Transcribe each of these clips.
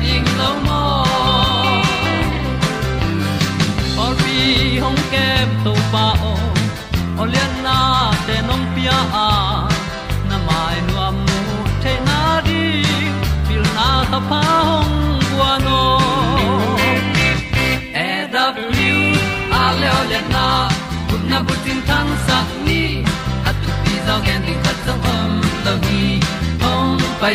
pi ta ding or bi hong kem na te nông pia a na mai nu amu te na di pil na ta pa hồng bua no e da blue a le na kun na bu tin thăng sa ni. At tu pi zo gen di khat zo om lo gi hong pai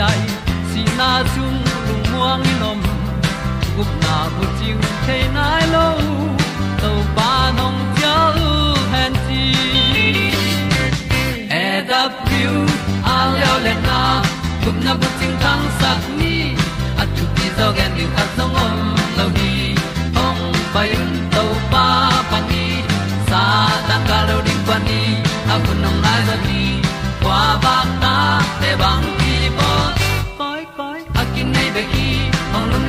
ai si na chung lu muang ni nom gup na bu chiu the nai lo to pa nong pia u han ti e da piu a leo le na gup na bu chiu tang sat ni.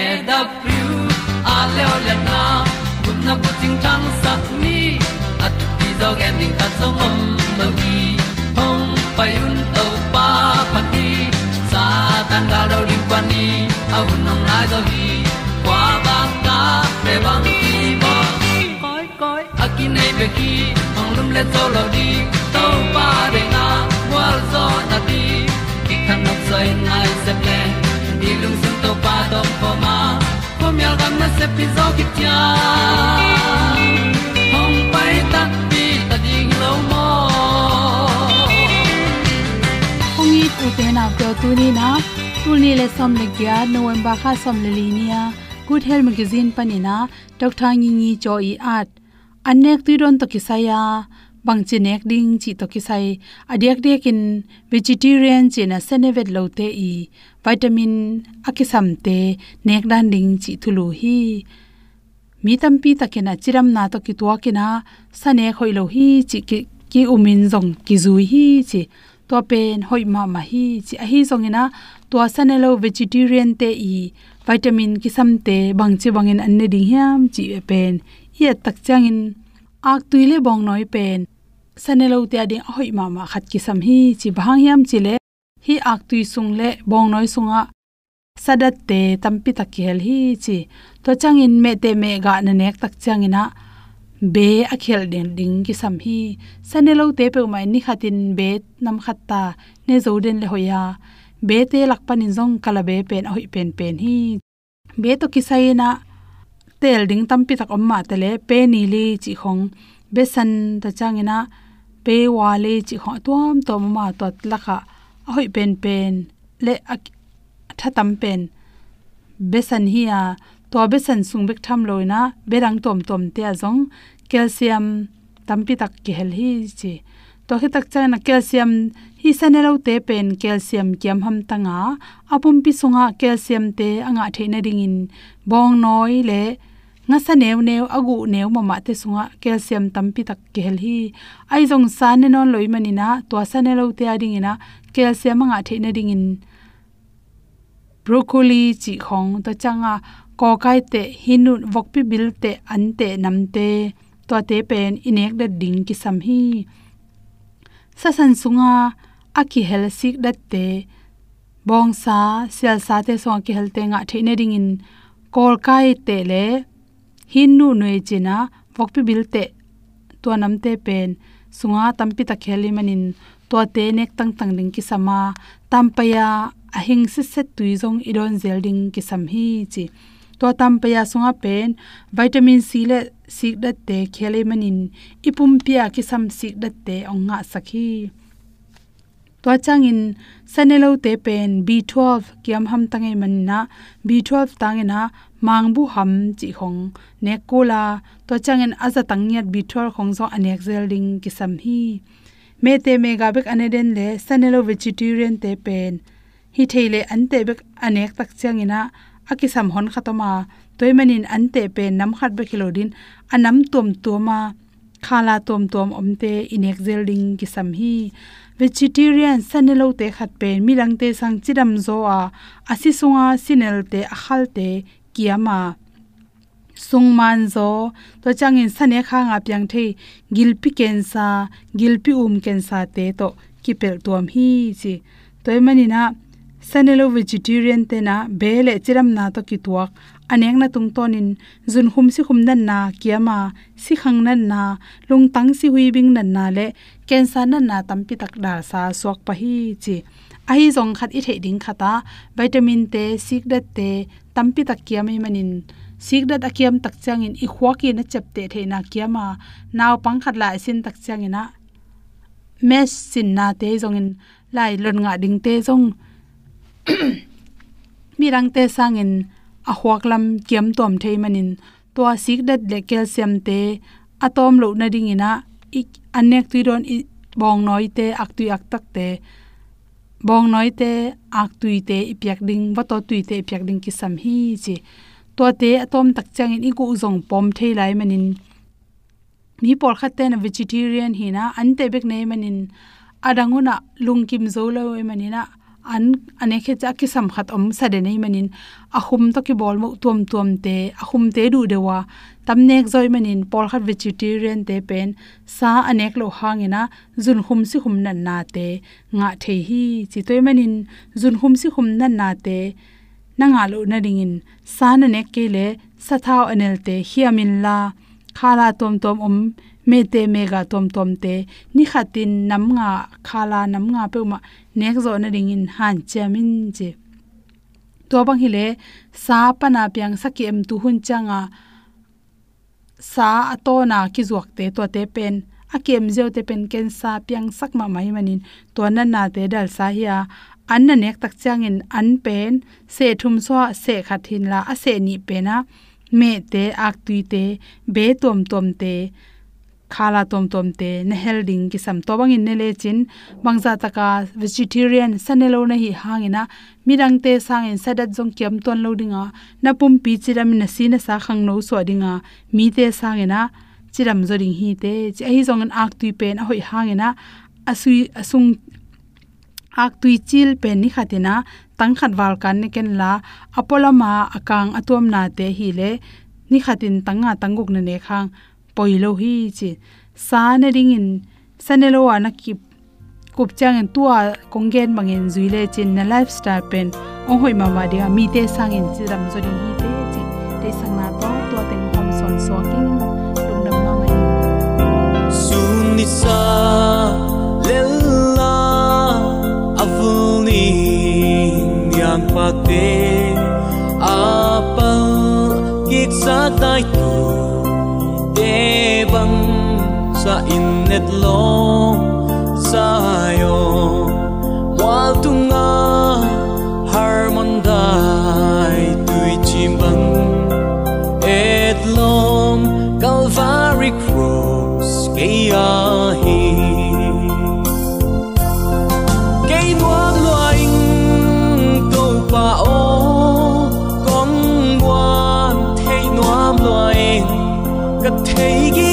e da thru a le le na kun na ko ting tang sat ni at ti dog ending ta song om lo gi hong pai un to pa pa ti sa tan ga do ri pa ni au nong lai do gi kwa ba ta pe bang ki bo koi koi akin nei be ki ong lum le zo lo di to pa de na wa zo na ti ki kan nok sai nai ko myal gam na se pi zo ki tia hong pai ta pi ta ding lo mo ong i u te na pyo tu ni na. Tu ni le som le kya november kha som le li nia à. good health magazine panina dr ngi ngi cho i at anek tu ron to bang bangchi nek ding chi to kisai adek dek in vegetarian chi na senevet lote i vitamin akisam te nek dan ding chi thulu hi. Mi tampi takena chiram na to ki to kina sane khoilo hi chi ki ki umin zong ki zui hi chi to pen hoi ma ma hi chi a hi zong e ina to sanelo vegetarian te i vitamin ki sam te bang chi bangin an ne ding hiam chi e pen. Ye tak changin ak tuile bong noi pen. Sanelo tia ding hoi ma ma khat ki sam hi, chi bhang yam chi le. Hi ak tui sung le bong noi sunga sadat te tampi takhel hi chi. To changin me te me ga na nek tak changina be a khel den ding ki sam hi. Sanelo te pe mai ni khatin be nam khatta ne zo den le hoya be te lak panin zong kala be pen hoi pen pen hi. Be to ki sai na tel ding tampi tak amma tele pe ni li chi khong besan ta changina pe wa le chi kho tuam to ma to tot a hoi pen pen, le a tha tam pen. Besan hi a to besan sung bek tham loina berang tom tom te azong calcium tampi tak ki hel hi chi to hi tak chana calcium hi sanelo te pen calcium kiam ham tanga apum pi sunga calcium te anga theina ring in bong noi le nga sa new new agu new mama te sunga calcium tampi tak kel hi. Ai jong san ne non loi manina to sanelo ne lo te ading ina calcium anga the na ding in broccoli chi khong to changa ko kai te hinu vokpi bil te an te nam te to te pen inek da ding ki sam hi sa san sunga aki hel sik dat te bong sa sel sa te song ki hel te nga theine ding in kol kai te le hin nu noi china vokpi bilte to namte pen. Sunga tampi ta kheli manin to te nek tang tang ding ki sama tampaya ahing se se tui jong iron zelding ki sam hi chi to tampaya sunga pen vitamin c le sik dat te khele manin ipum pia ki sam sik dat te ong nga sakhi to changin sanelo te pen b12 kiam ham tangai manna b12 tangena mangbu ham chi khong ne kola to changin aza tangyat b12 khong zo anek zelding ki sam hi me te mega bek aneden le sanelo vegetarian te pen hi theile an te bek anek tak changina akisam hon khatoma toimanin an te pen nam khat be kilodin anam tom toma khala tom tom omte inek zelding ki sam hi. Vegetarian sanelo te khat pe mirang te sang chiram zo a asi sunga sinel te akhal te kiama sungman zo, to changin sane kha nga pyang the gilpi kensa gilpi um kensa te to kipel tuam hi chi. Toy manina sanelo vegetarian te na bele chiram na to kituak aneng na tung tonin zun hum si khum nan na, kiama si khang nan na lung tang si hui bing nan na le cancer nan na tampi tak dar sa sok pa hi chi. Ahi zong khat i the ding khata, vitamin te sik dat te tampi tak kiami manin. Sikdat akiam tak changin i khwaki na chap te the na kiama, naw pangkhat la sin tak changina mes sin na te zongin, lai lon nga ding te zong. mirang te sangin a huak lam kiam tom thei manin. To sik dat le calcium te atom lo na ding ina. Ik anek tu ron i bong noi te ak tu ak tak te. Bong noi te ak tu te ipyak ding wa to tu te ipyak ding ki sam hi chi. To te atom tak chang in iku zong pom thei lai manin. Mi por khatte na vegetarian hina an te bek nei manin. Adanguna lungkim zo lo e manina an ane khe cha ki sam khat om sa de nei manin. Ahum to ki bol mo tuam tuam te ahum te du dewa tamnek zoi manin pol khat vegetarian te pen. Sa anek lo hangina zun hum si hum nan na te. Nga the hi chi toy manin, zun hum si hum nan na te. Na nga lo na ringin sa na nek ke le, sa thao anel te hiamin la khala tom tom om, me te mega tom tom te. Ni khatin nam nga, khala nam nga pe ma nek zo na ring in han chamin je to bang hile sa pana pyang sakem tu hun changa sa atona ki zuak te, to te pen. Akem zeu te pen ken sa pyang sak ma mai manin. To na na te dal sa hiya an na nek tak changin an pen. Se thum so se khathin la, a se ni pe na me te ak tui te be tom tom te khala tom tom te na helding ki sam to bang in ne le chin bangza taka vegetarian sanelo na hi hangina mirang te sang in sadat jong kiam ton lo dinga na pum pi chiram na sin sa khang no so dinga mi te sang ina chiram zo ding hi te chi hi jong an ak tui pen a hoi hangina, asui, asung ak tui chil pen ni khatina ตั้งขัดวาลกันในเกนละอพอลมาอากางอตัวมนาเตหีเลนี่ขัดินตั้งงาตั้งกุกในเนคังปอยโลฮีจิสาในดิงินสเนโลวานักกิบกุบจางเงินตัวกงเกนบางเงินจุยเลจินในไลฟ์สไตล์เป็นองหอยมามาเดียมีเตสังเงินจิรำจดิงฮีเตจิเตสังนาตัวตัวเต็งหอมสอนสวกิ้งลงดำนาไม่สุนิสาเลลาอวุนี Yang te apa kik sa tai tu de bang sa in net lo sa yo wal tunga harmon dai tui chim bang et long calvary cross ke a ka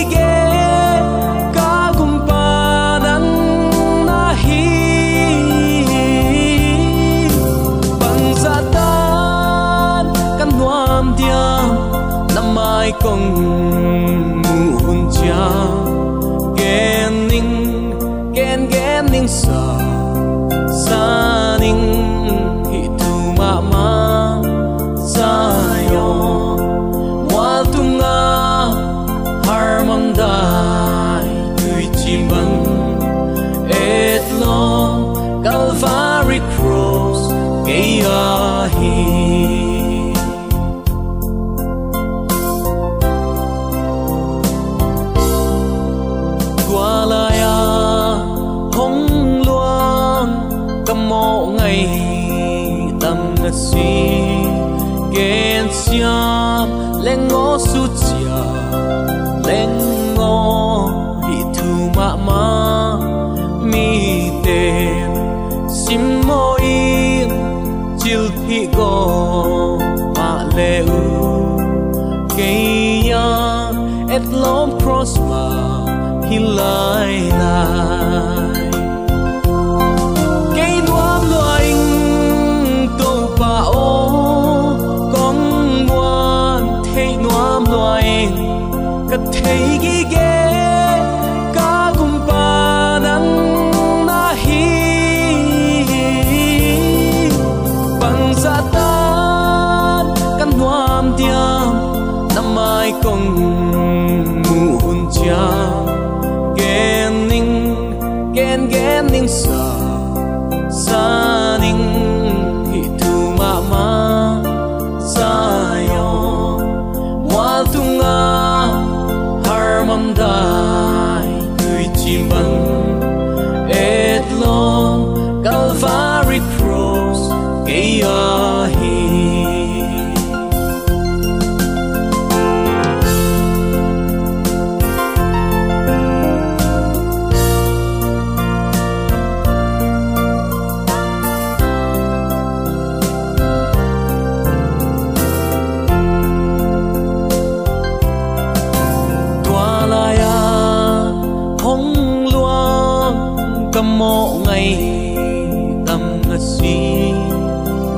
mộ tâm ngất suy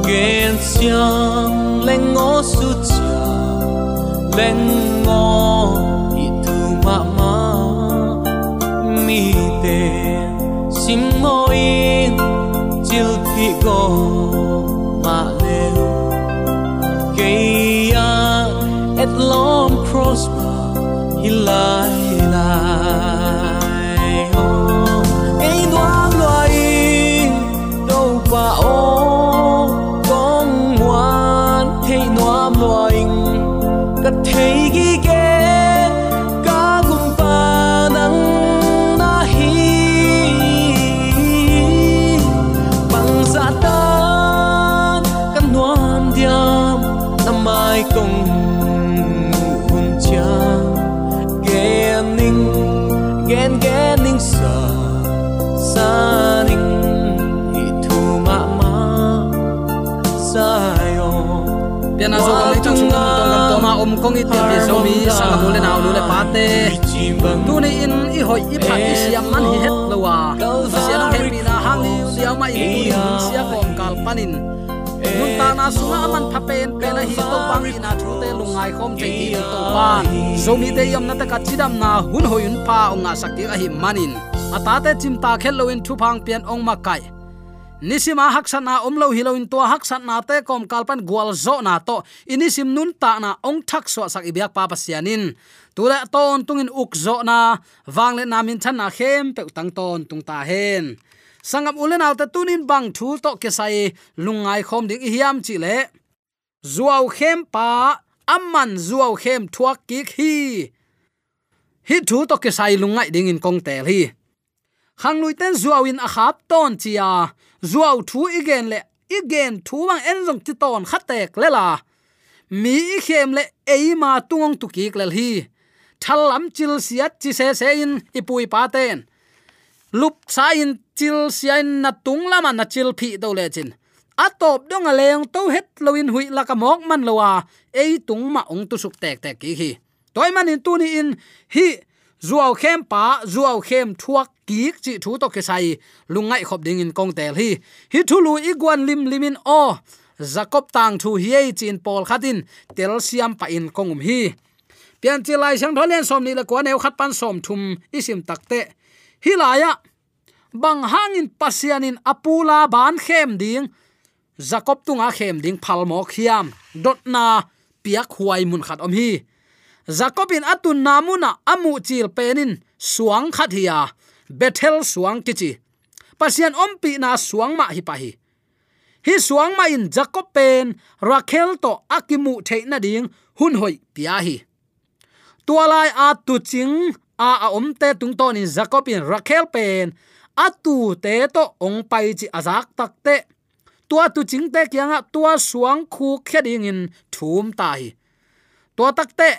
ghen xiang lên ngõ su chia lên ngõ năm mai công hun cha gen ning gen gen ning sa sa ning hi thu ma ma pian a zo tong to ma om kong i zo mi sang mu le naw lu le pa te tu ni in i hoi i phat i siam man hi het lo wa sia he pi na hang li liao ma i tu ni kom kal panin nun ta na sunga man pha pen pe na hi to bang i na thu te lungai khom chei hi to pan zo mi te yam na ta ka chidam na. Hun hoyun pa ong nga sakti a hi manin. Ata te chim ta khel lo in thu phang pian ong ma kai nisima haksan na omlo hilo in to haksan na te kom kalpan gwal zo na to. Inisim nun ta na ong thak so sak ibyak pa pasianin tula ton tungin uk zo na. Wangle na min chan na khem pe tang ton tung ta hen sangam ulen alta tunin bang thu to ke sai, lungai khom ding hiam chi le. Zuaw khem pa, amman zuaw khem thuak ki hi. Hi thu to ke sai lungai ding in kong tel hi. Khang lui ten zuaw in a khap ton chia zuaw thu igen le, igen thu wang en jong ti ton khatek le la. Mi khem le eima tungong tu ki klel hi. Thalam chil siat chi se se in, ipui pa ten. Lup sa in chil sian na tung lama na chil phi to le chin. Atop dong a leng to het loin hui la ka mok man lowa ei tung ma ong tu suk tek tek ki hi. Toy man in tu ni in. Hi, zuaw khem pa, zuaw khem thuak ki chi thu to ke sai. Lungai khop ding in kong tel hi. Hi thu lu igwan lim limin o. Jacob tang thu hi chin pol khatin. Tel siam pa in kongum hi. Pian chi lai sang tholen som ni la ko neu khat pan som thum isim takte hi la ya bang hangin pasianin apula ban khem ding. Jacob tunga khem ding phalmo khiam dot na piak huai mun khat om hi. Jacobin atun namuna amu chil penin suang khat hiya. Bethel suang kichi. Pasian ompi na suang ma hi pa hi. Hi suang ma in jacob pen rakhel to akimu theina ding, hun hoi pia hi. Tualai a tu ching, a a om te tung ton in jacob in rakhel pen atu te to ong pai chi azak tak te tua tu ching te kyang tua suang khu kheding in thum tai tua tak te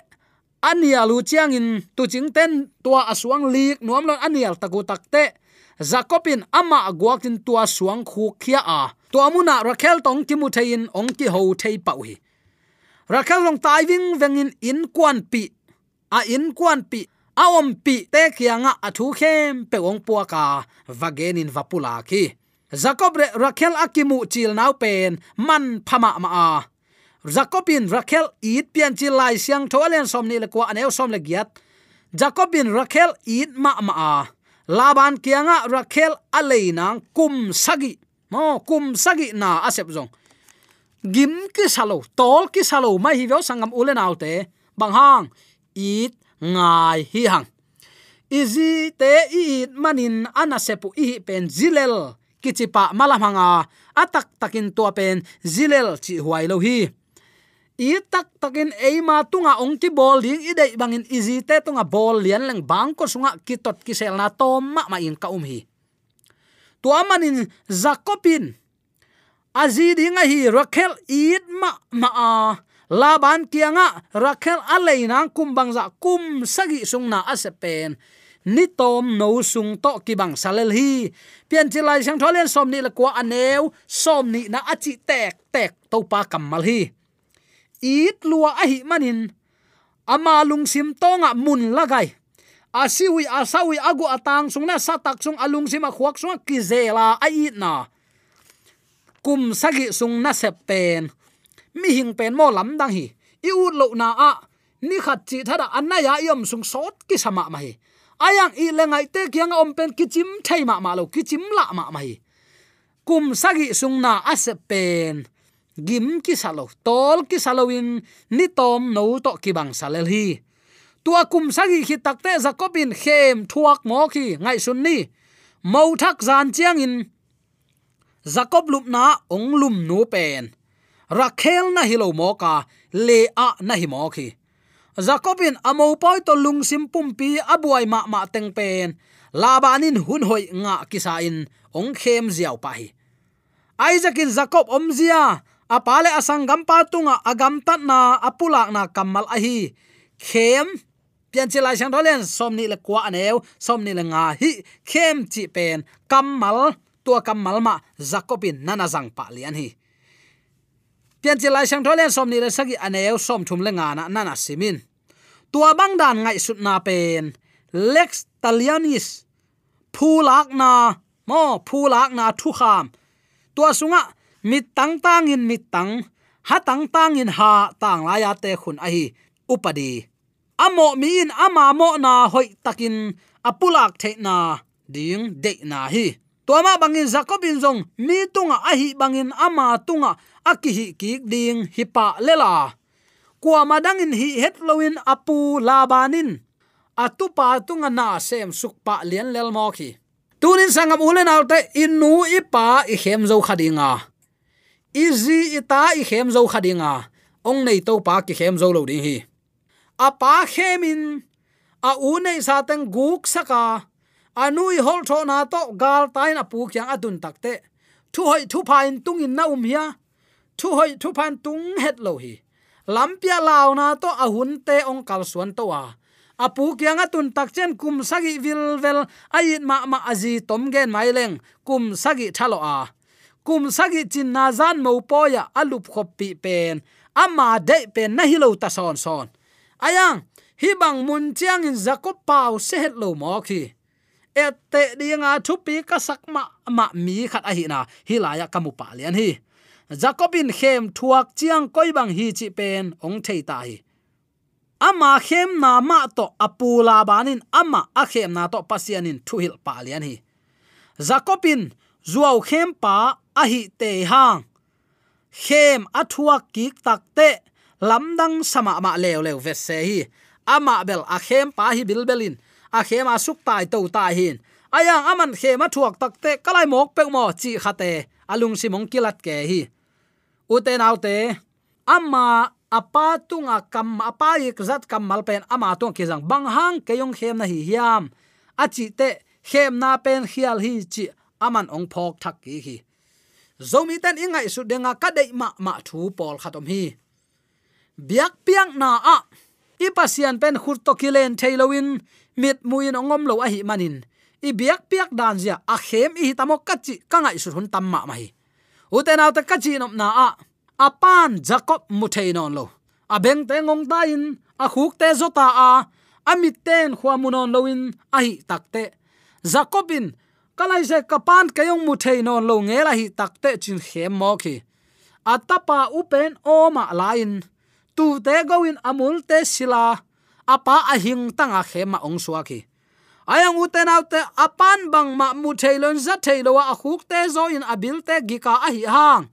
ania lu chiang in tu ching ten tua asuang lik nuam lon anial taku te zakopin ama guakin tua suang khu khia a tua muna rakhel tong ki mu thein ong ki ho thei pau hi rakhel long tai wing vengin in kwan pi a in kwan pi a pi te khianga athu thu khem pe ong puwa ka vagenin vapula ki. Jacob re rakhel akimu chil nau pen man phama ma a. Jacobin rakhel it pian chi lai siang tholen somni le ko aneu som le giat. Jacobin rakhel it ma ma a. Laban kianga rakhel aleinang kum sagi. Mo kum sagi na asep jong gim ki salo, tol ki salo mai hi vo sangam ulen autte bang hang it ngai hi hang izi te it manin anasepu i pen zilel. Kichipa malamanga atak takin tua pen zilel chi huai lo hi. I tak takin eima tunga ong ti bol ding i dei bangin izi te tunga bol lian leng bang ko sunga kitot kisel na tom ma ma in ka um hi. Tua manin zakopin. Azi dinga hi rakel it ma ma a laban kianga rakel aleina kumbang za kum sagi sungna asepen. Ni tom no sung to ki bang salel hi. Pian chilai sang tholen som ni la kwa aneu, som ni na achi tek tek to pa kamal hi. It lua a hi manin. Ama lungsim tonga mun lagai. Asiwi, asawi, agu atang sungna, satak sung alung sima khuak sung kizela ai na. Kum sagi sung na sepen mi hing pen mo lam dang hi. I ut lo na a. Ni khat chi thada anna ya yom sung sot ki sama ma hi. Ayang i lengai te kyang om pen kichim thai ma ma lo kichim la ma ma hi. Kum sagi sung na asepen gim ki salo tol ki salowin ni tom no to ki bang salel hi. Tua kum sagi khi takte zakobin khem thuak mo khi ngai sun ni. Mau thak zan chiang in. Zakob lup na ong lum nu pen rakhel na hilo moka le a na hi mo khi. Zakobin amo poi to lung sim pumpi abuai ma ma teng pen. Labanin hun hoi nga kisa in ong khem ziaw pa hi. Isaac in Jacob omzia apale asangam patunga agam tat na apulak na kamal ahi khem, pian chilai sang dolen somni le kwa aneu somni le nga hi, khem chi pen. Kamal, tua kamal ma zakopin nana zang pa lian hi pian lại sang dolen somni le sagi aneu som thum le nga na nana simin. Tua bang dan ngai sut na pen, lex talianis phulak na, mo, phulak na thu kham. Tua sunga, mit tang tang in mit tang, ha tang tang in ha, tang la ya te khun a hi, upadi. Amo mi in ama mo na hoi takin apulak the na, ding de na hi toma bangin zakobin zong, mi tunga ahi bangin ama tunga, akihi ki ding hipa lela. Kwa madangin hi hetloin apu labanin. Atupa tunga na sem sukpa lian lel mo khi tunin sangam ulen alte inu ipa i hem zo khadinga. Izi ita i hem zo khadinga. Ong nei to pa ki hem zo lo ding hi. Apa khemin a u nei sa teng guk saka anui hol tho na to gal tai na pu kyang adun takte. Thu hoi thu pain tung in na um hiya thu hoi thu pan tung het lo hi. Lampia law na to ahun te ong kal suan to wa apu kyang atun tak chen kum sagi vil vel ai ma ma aji tom gen mai leng, kum sagi thalo a. Kum sagi chin na zan mo poya alup khop pi pen ama de pen na hilo ta son son. Ayang, hi bang mun chiang in zakop pau se het lo mo khi ette dinga thupi ka sak ma ma mi khat a hi na. Hilaya kamu pa lian hi. Jacobin khem thuak chiang koi bang hi chi pen ong thei ta hi. Ama khem na ma to apula banin ama a khem na to pasianin thuhil pa lian hi. Jacobin zuaw khem pa a hi te hang. Khem athuak ki takte lamdang sama ma lew lew ve se hi. Ama bel a khem pa hi bilbelin a khema suk tai to ta hin. Ayang aman khema a thuak takte kalai mok pe mo chi khate alung simong kilat ke hi. Uten autte amma apa tunga kam apa ik zat kam malpen ama tung ki jang bang hang ke yong khem na hi hiam. Achi te khem na pen khial hi chi aman ong phok thak ki hi. Zomi ten ingai su denga ka dei ma ma thu pol khatom hi. Biak piang na a ipasian pen khur to kilen thailowin mit muin ongom lo a hi manin. I biak piak dan zia, a khem i tamo kachi kangai sur hun tamma mai uten auta kachi nom na a apan jacob muthei non lo. A beng te ngong ta in, a khuk te zota a amit ten khwamunon loin a hi takte jacobin kalai se kapan kayong muthei non lo ngela hi takte chin khem mo khi atapa upen oma lain tu te goin amul te sila apa ahing tanga khema ong suaki ayang uten autte apan bang ma mu thailon za thailo a khuk te zo in abil te gika a hi hang.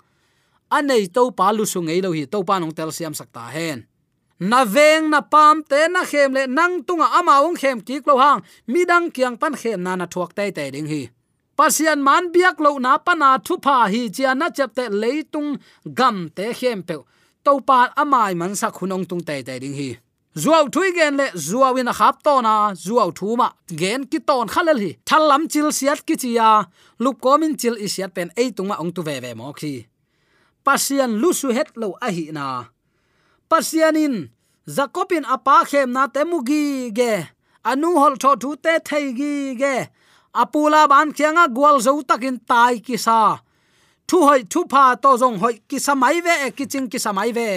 Anei to pa lu su ngei lo hi to pa nong tel siam sakta hen. Na veng na pam te na khem le nang tunga ama ong khem ki klo hang. Midang kyang pan khem na na thuak te te ding hi. Pasian man biak lo na pa na thu pha hi chia na chep te leitung gam te khem pe. To pa amai man sa khunong tung te te ding hi zuaw thui gen le zuawin a khap to na zuaw thu ma gen ki ton khalal hi. Thalam chil siat ki chia lup komin chil i siat pen ei ma ong tu ve ve mo khi pasian lu su het lo a hi na. Pasianin zakopin apa khem na temugi ge. Anu hol tho thu te thei gi ge. Apula ban khianga gwal zo takin tai ki sa. Thu hoi thu pha to jong hoi ki samai ve e ki ching ki samai ve.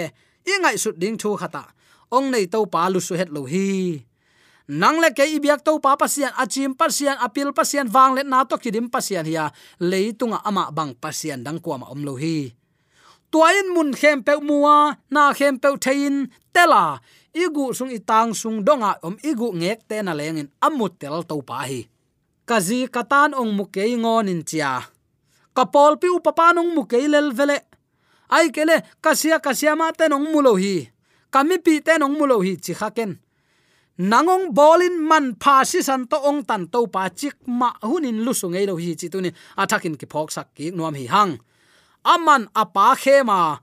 Ingai su ding thu khata ong nei to pa lu su het lo hi. Nang le ke ibyak to pa pasian achim pasian apil pasian wang le na to kidim pasian hiya leitunga ama bang pasian dang kwa ma om lo hi. Tuain mun khem pe muwa na khem pe thein, tela. Igu sung itang sung donga om, igu ngek te na lengin amut tel to pa hi. Kazi katan ong mukei ngon in chia. Kapol pi upapanong mukei lel vele. Ai kele kasia kasia ma te nong mulo hi kami pi te nong mulo hi chi khaken nangong bolin man pha si san to ong tan to pa chik ma hunin lu su ngei lo hi chi tunin athakin ki phok sak ki nuam hi hang. Aman apa khema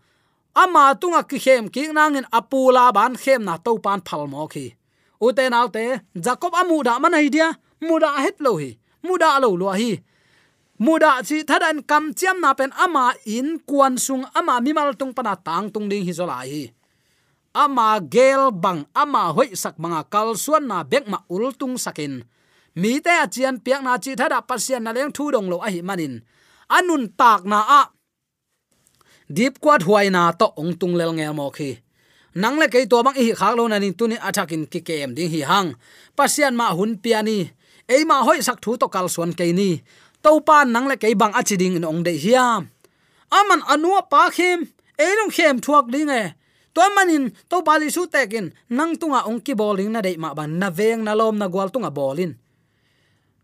ama tunga ki khem ki nangin apula ban khem na to pan phal mo khi. Uten autte jacob amu da man hi dia. Muda het lo hi. Muda lo lo hi. Muda chi thadan kam chiam na pen ama in kwan sung ama mimal tung pana tang tung ding hi zola hi ama gel bang, ama hoi sak manga kal suan na bek ma ultung sakin. Mi te achian piak na chi thada pasian na leng thu dong lo a hi manin. Anun tak na a. Deep kwat huai na to ong tung lel ngel mo khi. Nang le kei to bang hi khak lo na ni tuni athakin ki kem ding hi hang. Pasian ma hun piani ei ma hoi sak thu to kal suan ke ni. To pan nang le kei bang achiding in ong de hiam aman anua pa khem. Ei long khem thuak ding e to manin to bali su tekin nang tunga ong ki bowling na dei ma ban na veng na lom na gwal tunga bolin.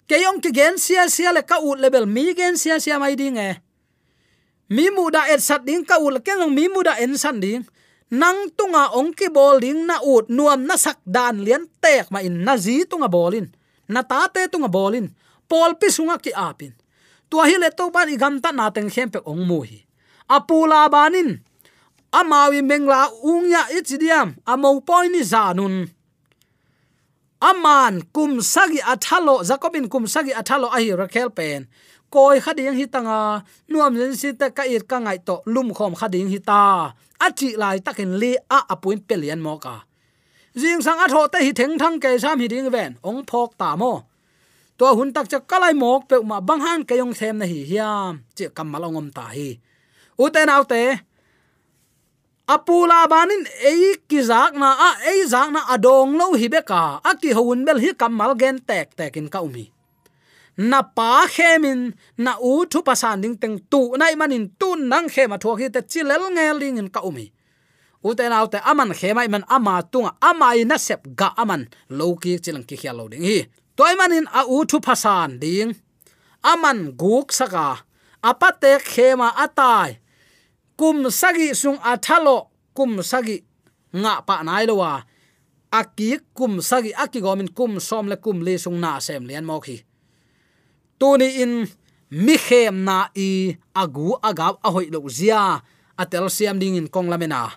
Keyong ki gen sia sia le ka ut level mi gen sia sia mai ding e mi mu da et sat ding ka le ke long mi mu da en san ding. Nang tunga ong ki bowling na ut nuam na sak dan lian tek ma in na zi tunga bowling na ta te tunga bowling, pol pi sunga ki apin. Tua hi le to ban i gam ta na teng khem pe ong mu hi. Apula banin amawi mengla ungya ichidiam amo poini zanun. Aman kum sagi athalo, zakobin kum sagi athalo ahi rakhel pen. Koi khading hi tanga nuam zen si ta ka ir ka ngai to, lum khom khading hi ta achi lai takin li a apuin pelian mo ka. Jing sang atho te hi theng thang ke sam hi ding ven, ong phok ta mo. To hun tak cha kalai mok pe ma bang han ke yong sem na hi hiam che kam malongom ta hi. U te te apula banin ei ki zak na a ei zak na adong lo hi beka a ki houn bel hi kamal gen tek in ka umi. Na pa khemin, na u thu pasan ding teng tu nai manin tu nang khe ma thok hi te chilel ngel ding in ka umi. U te nau te aman khe mai man ama tunga ama na sep ga aman. Lo ki chilang ki khia lo ding hi. Toy manin a u thu pasan ding aman guk saka. Apate khema atai kum sagi sung athalo kum sagi nga pa nai lo wa aki kum sagi aki gomin, kum som le kum le sung na sem lian mo khi. Tuni in mi khem na i agu agaw a hoi lo zia, atel siam ding in kong lamena.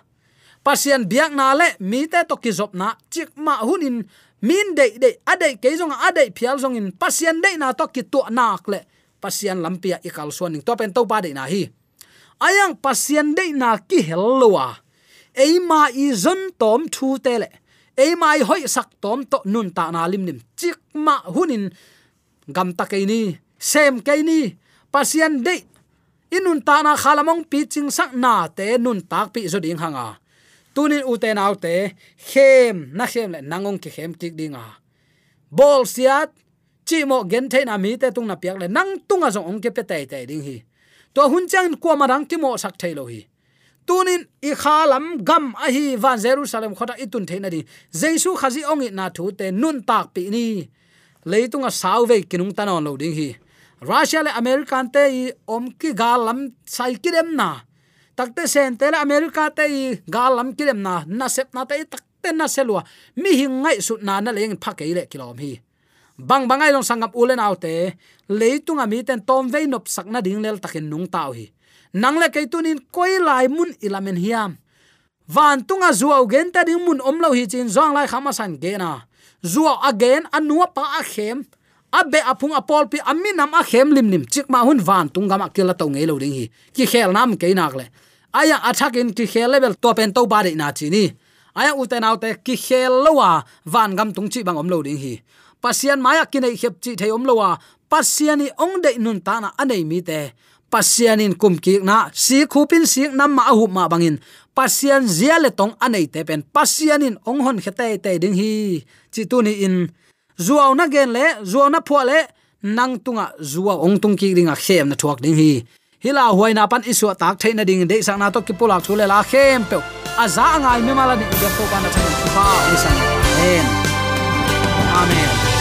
Pasian biak na le, mi te to ki zop na, chik ma hunin min de de ade ke jong ade phial jong in, pasian de na to ki tu nak le. Pasian lampia ikal suaning to pen to pa de na hi ayang pasien de na ki hellowa eima i zon tom thu tele eima i hoi sak tom to nun ta na lim nim. Chik ma hunin. Gam ta ke ni. Sem ke ni. Pasien de inun ta na khalamong pi ching sak na te nun tak pi zo ding hanga. Tunin nau te, khem na khem le nangong ki khem tik dinga. Bol siat chi mo gen the na mi te tung na piak le nang tunga zong ong ke pe tai tai ding hi to hun chang ko marang ki mo sak thailo hi. Tunin i khalam gam a hi van jerusalem khota itun theina di. Jesu khazi ong i na thu te nun tak pi ni. Leitunga sauve kinung tanon lo ding hi. Russia le american te i om ki galam sai kirem na. Takte sen te le america te i galam kirem na. Na sep na te takte na selwa mi hi ngai su na na leng phakei le kilom hi bang bangai long sangap ulen autte leitunga mi ten tom ve nop sakna ding lel takin nung tau hi. Nang le keitunin koi lai mun ilamen hiam. Van tunga zuaw gen ta ding mun omlo hi chin zong lai khama san ge na. Zuaw again anua pa a khem. Abe apung apol pi aminam a khem lim nim chik ma hun van tung ma kila to ngei lo ding hi. Ki khel nam ke nak le. Aya attack in ki khel level to pen to ba de na chi ni aya uten autte ki khel lowa van gam tung chi bang omlo ding hi pasian maya kinai khep chi thei om lowa. Pasiani ong de nun ta na anei mi te. Pasianin kum ki na, si khupin si nam ma hu ma bangin pasian zia le tong anei te pen. Pasianin ong hon khete te ding hi. Chi tu ni in. Zuaw na gen le zuaw na phwa le, nang tunga zuwa ong tung ki ringa khem na thuak ding hi. Hila huai na pan isu tak theina ding de sang na to ki pulak thule la khem pe. Aza ngai me mala ni de ko pa na chan pa ni sang amen amen.